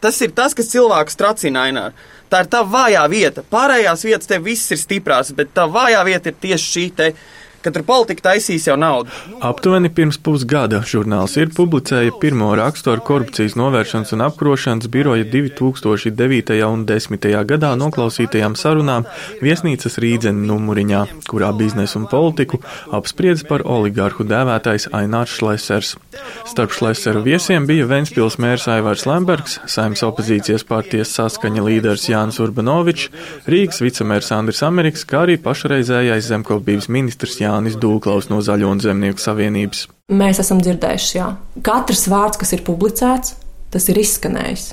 Tas ir tas, kas cilvēku tracina ainā. Tā ir tā vājā vieta. Pārējās vietas tev viss ir stiprās, bet tā vājā vieta ir tieši šī te ka tur politika taisīs jau naudu. Aptuveni pirms pusgada žurnāls ir publicēja pirmo rakstu ar korupcijas novēršanas un apkarošanas biroja 2009. un 2010. gadā noklausītajām sarunām viesnīcas Rīdzena numuriņā, kurā biznesu un politiku apspriedz par oligarhu dēvētais Ainārs Šlesers. Starp Šleseru viesiem bija Ventspils mērs Aivārs Lembergs, saimnes opozīcijas partijas saskaņa līderis Jānis Urbanovičs, Rīgas vicemērs Andris Ameriks, kā arī pašreizējais zemkopības ministrs Jānis. Jānis Dūklaus no Zaļo un Zemnieku savienības. Mēs esam dzirdējuši, jā. Katrs vārds, kas ir publicēts, tas ir izskanējis.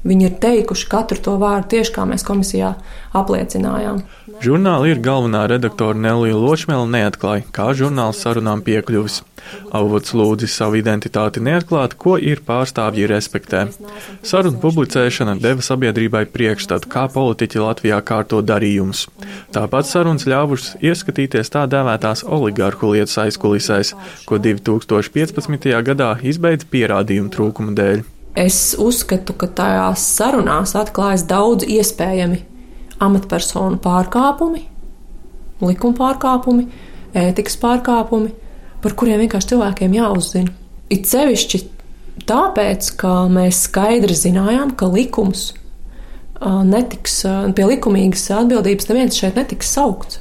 Viņi ir teikuši katru to vārdu tieši kā mēs komisijā apliecinājām. Žurnāla ir galvenā redaktora Nelija Ločmēla neatklāja, kā žurnāls sarunām piekļuvis. Avots lūdzis savu identitāti neatklāt, ko ir pārstāvji respektē. Sarunu publicēšana deva sabiedrībai priekšstatu, kā politiķi Latvijā kārto darījumus. Tāpat sarunas ļāvušas ieskatīties tā dēvētās oligarhu lietas aizkulisēs, ko 2015. gadā izbeidz pierādījumu trūkuma dēļ. Es uzskatu, ka tajās sarunās atklājas daudz iespējami amatpersonu pārkāpumi, likuma pārkāpumi, ētikas pārkāpumi, par kuriem vienkārši cilvēkiem jāuzzina. It sevišķi tāpēc, ka mēs skaidri zinājām, ka likums netiks, pie likumīgas atbildības neviens šeit netiks saukts,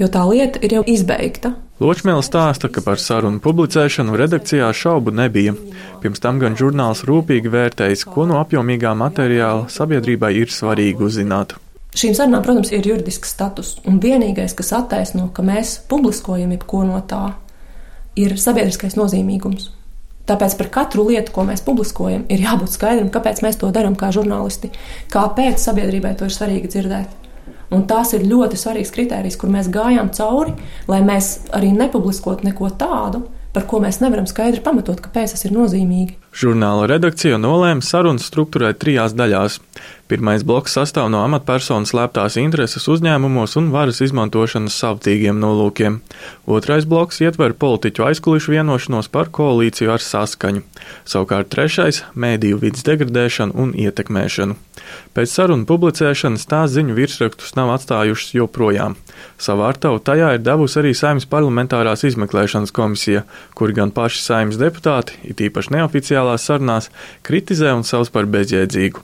jo tā lieta ir jau izbeigta. Ločmēls stāsta, ka par sarunu publicēšanu redakcijā šaubu nebija. Pirms tam gan žurnāls rūpīgi vērtējis, ko no apjomīgā materiāla sabiedrībai ir svarīgi uzzināt. Šīm sarunām, protams, ir juridisks status, un vienīgais, kas attaisno, ka mēs publiskojam jebko no tā, ir sabiedriskais nozīmīgums. Tāpēc par katru lietu, ko mēs publiskojam, ir jābūt skaidram, kāpēc mēs to darām kā žurnālisti, kāpēc sabiedrībai to ir svarīgi dzirdēt. Un tās ir ļoti svarīgs kriterijs, kur mēs gājām cauri, lai mēs arī nepubliskotu neko tādu, par ko mēs nevaram skaidri pamatot, kāpēc tas ir nozīmīgi. Žurnāla redakcija nolēma sarunas struktūrēt trijās daļās. Pirmais bloks sastāv no amatpersonas slēptās intereses uzņēmumos un varas izmantošanas savtīgiem nolūkiem. Otrais bloks ietver politiķu aizkulišu vienošanos par koalīciju ar saskaņu. Savukārt trešais - mēdīju vidas degradēšanu un ietekmēšanu. Pēc sarunu publicēšanas tās ziņu virsrakstus nav atstājušas joprojām. Savu artavu tajā ir devusi arī Saimnes parlamentārās izmeklēšanas komisija, kuri gan paši Saimnes deputāti, it īpaši neoficiāli, oficiālās sarunās kritizē un sauc par bezjēdzīgu.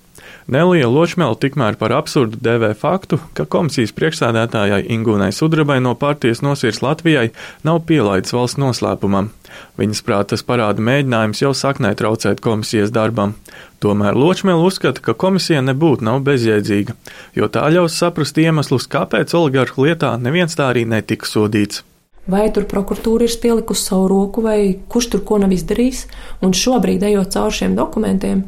Nelija Ločmēla tikmēr par absurdu dēvē faktu, ka komisijas priekšsēdētājai Ingūnai Sudrabai no partijas nosirs Latvijai nav pielaids valsts noslēpumam. Viņas prāt tas parāda mēģinājums jau saknē traucēt komisijas darbam. Tomēr Ločmēla uzskata, ka komisija nebūtu nav bezjēdzīga, jo tā ļaus saprast iemeslus, kāpēc oligarhu lietā neviens tā arī netika sodīts vai tur prokuratūra ir pielikusi savu roku, vai kurš tur ko nav izdarījis. Un šobrīd, ejot cauri šiem dokumentiem,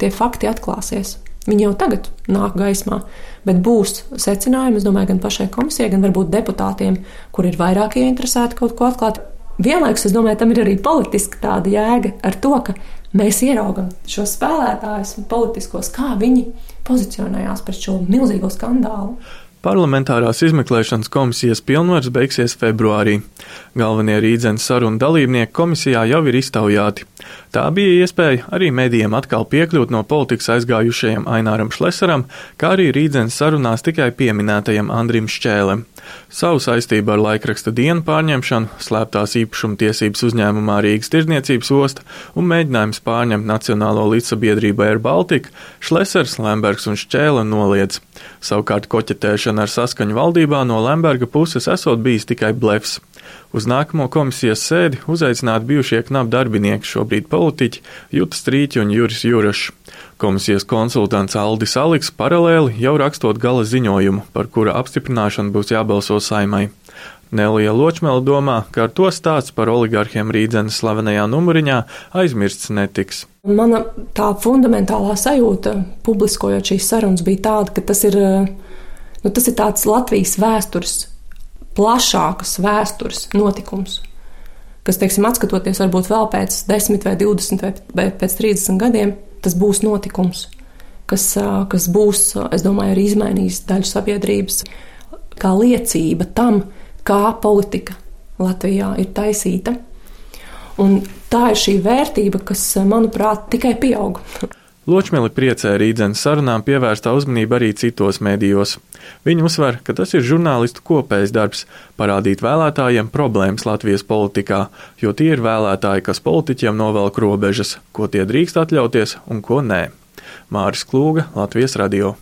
tie fakti atklāsies. Viņi jau tagad nāk gaismā, bet būs secinājumi, es domāju, gan pašai komisijai, gan varbūt deputātiem, kur ir vairāk ieinteresēti kaut ko atklāt. Vienlaikus, es domāju, tam ir arī politiski tāda jēga ar to, ka mēs ieraugam šos spēlētājus un politiskos, kā viņi pozicionējās pret šo milzīgo skandālu. Parlamentārās izmeklēšanas komisijas pilnvars beigsies februārī. Galvenie rīdzenes sarunu dalībnieki komisijā jau ir iztaujāti. Tā bija iespēja arī medijiem atkal piekļūt no politikas aizgājušajam Aināram Šlesaram, kā arī rīdzenes sarunās tikai pieminētajam Andrim Šķēlem. Savu saistību ar laikraksta dienu pārņemšanu, slēptās īpašuma tiesības uzņēmumā Rīgas tirdzniecības osta un mēģinājums pārņemt Nacionālo līdzsabiedrību Air Baltica, Šlesers, Lembergs un Šķēle noliedz. Savukārt koķetēšana ar saskaņu valdībā no Lemberga puses esot bijis tikai blefs. Uz nākamo komisijas sēdi uzaicināti bijušie knapi darbinieki, šobrīd politiķi Juta Strīķi un Juris Jurašs. Komisijas konsultants Aldis Aliks paralēli jau rakstot gala ziņojumu, par kura apstiprināšanu būs jābalso saimai. Nelija Ločmela domā, ka ar to stāsts par oligarhiem Rīdzenes slavenajā numuriņā aizmirsts netiks. Mana tā fundamentālā sajūta, publiskojot šīs sarunas, bija tāda, ka tas ir, nu, tas ir tāds Latvijas vēstures, plašākas vēstures notikums, kas, teiksim, atskatoties varbūt vēl pēc 10 vai 20 vai pēc 30 gadiem, tas būs notikums, kas, kas būs, es domāju, arī izmainījis daļu sabiedrības kā liecība tam, kā politika Latvijā ir taisīta. Un tā ir šī vērtība, kas, manuprāt, tikai pieaug. Ločmeli priecē rīdzenes sarunām pievērstā uzmanība arī citos medijos. Viņa uzsver, ka tas ir žurnālistu kopējs darbs - parādīt vēlētājiem problēmas Latvijas politikā, jo tie ir vēlētāji, kas politiķiem novelk robežas, ko tie drīkst atļauties un ko nē. Māris Klūga, Latvijas radio.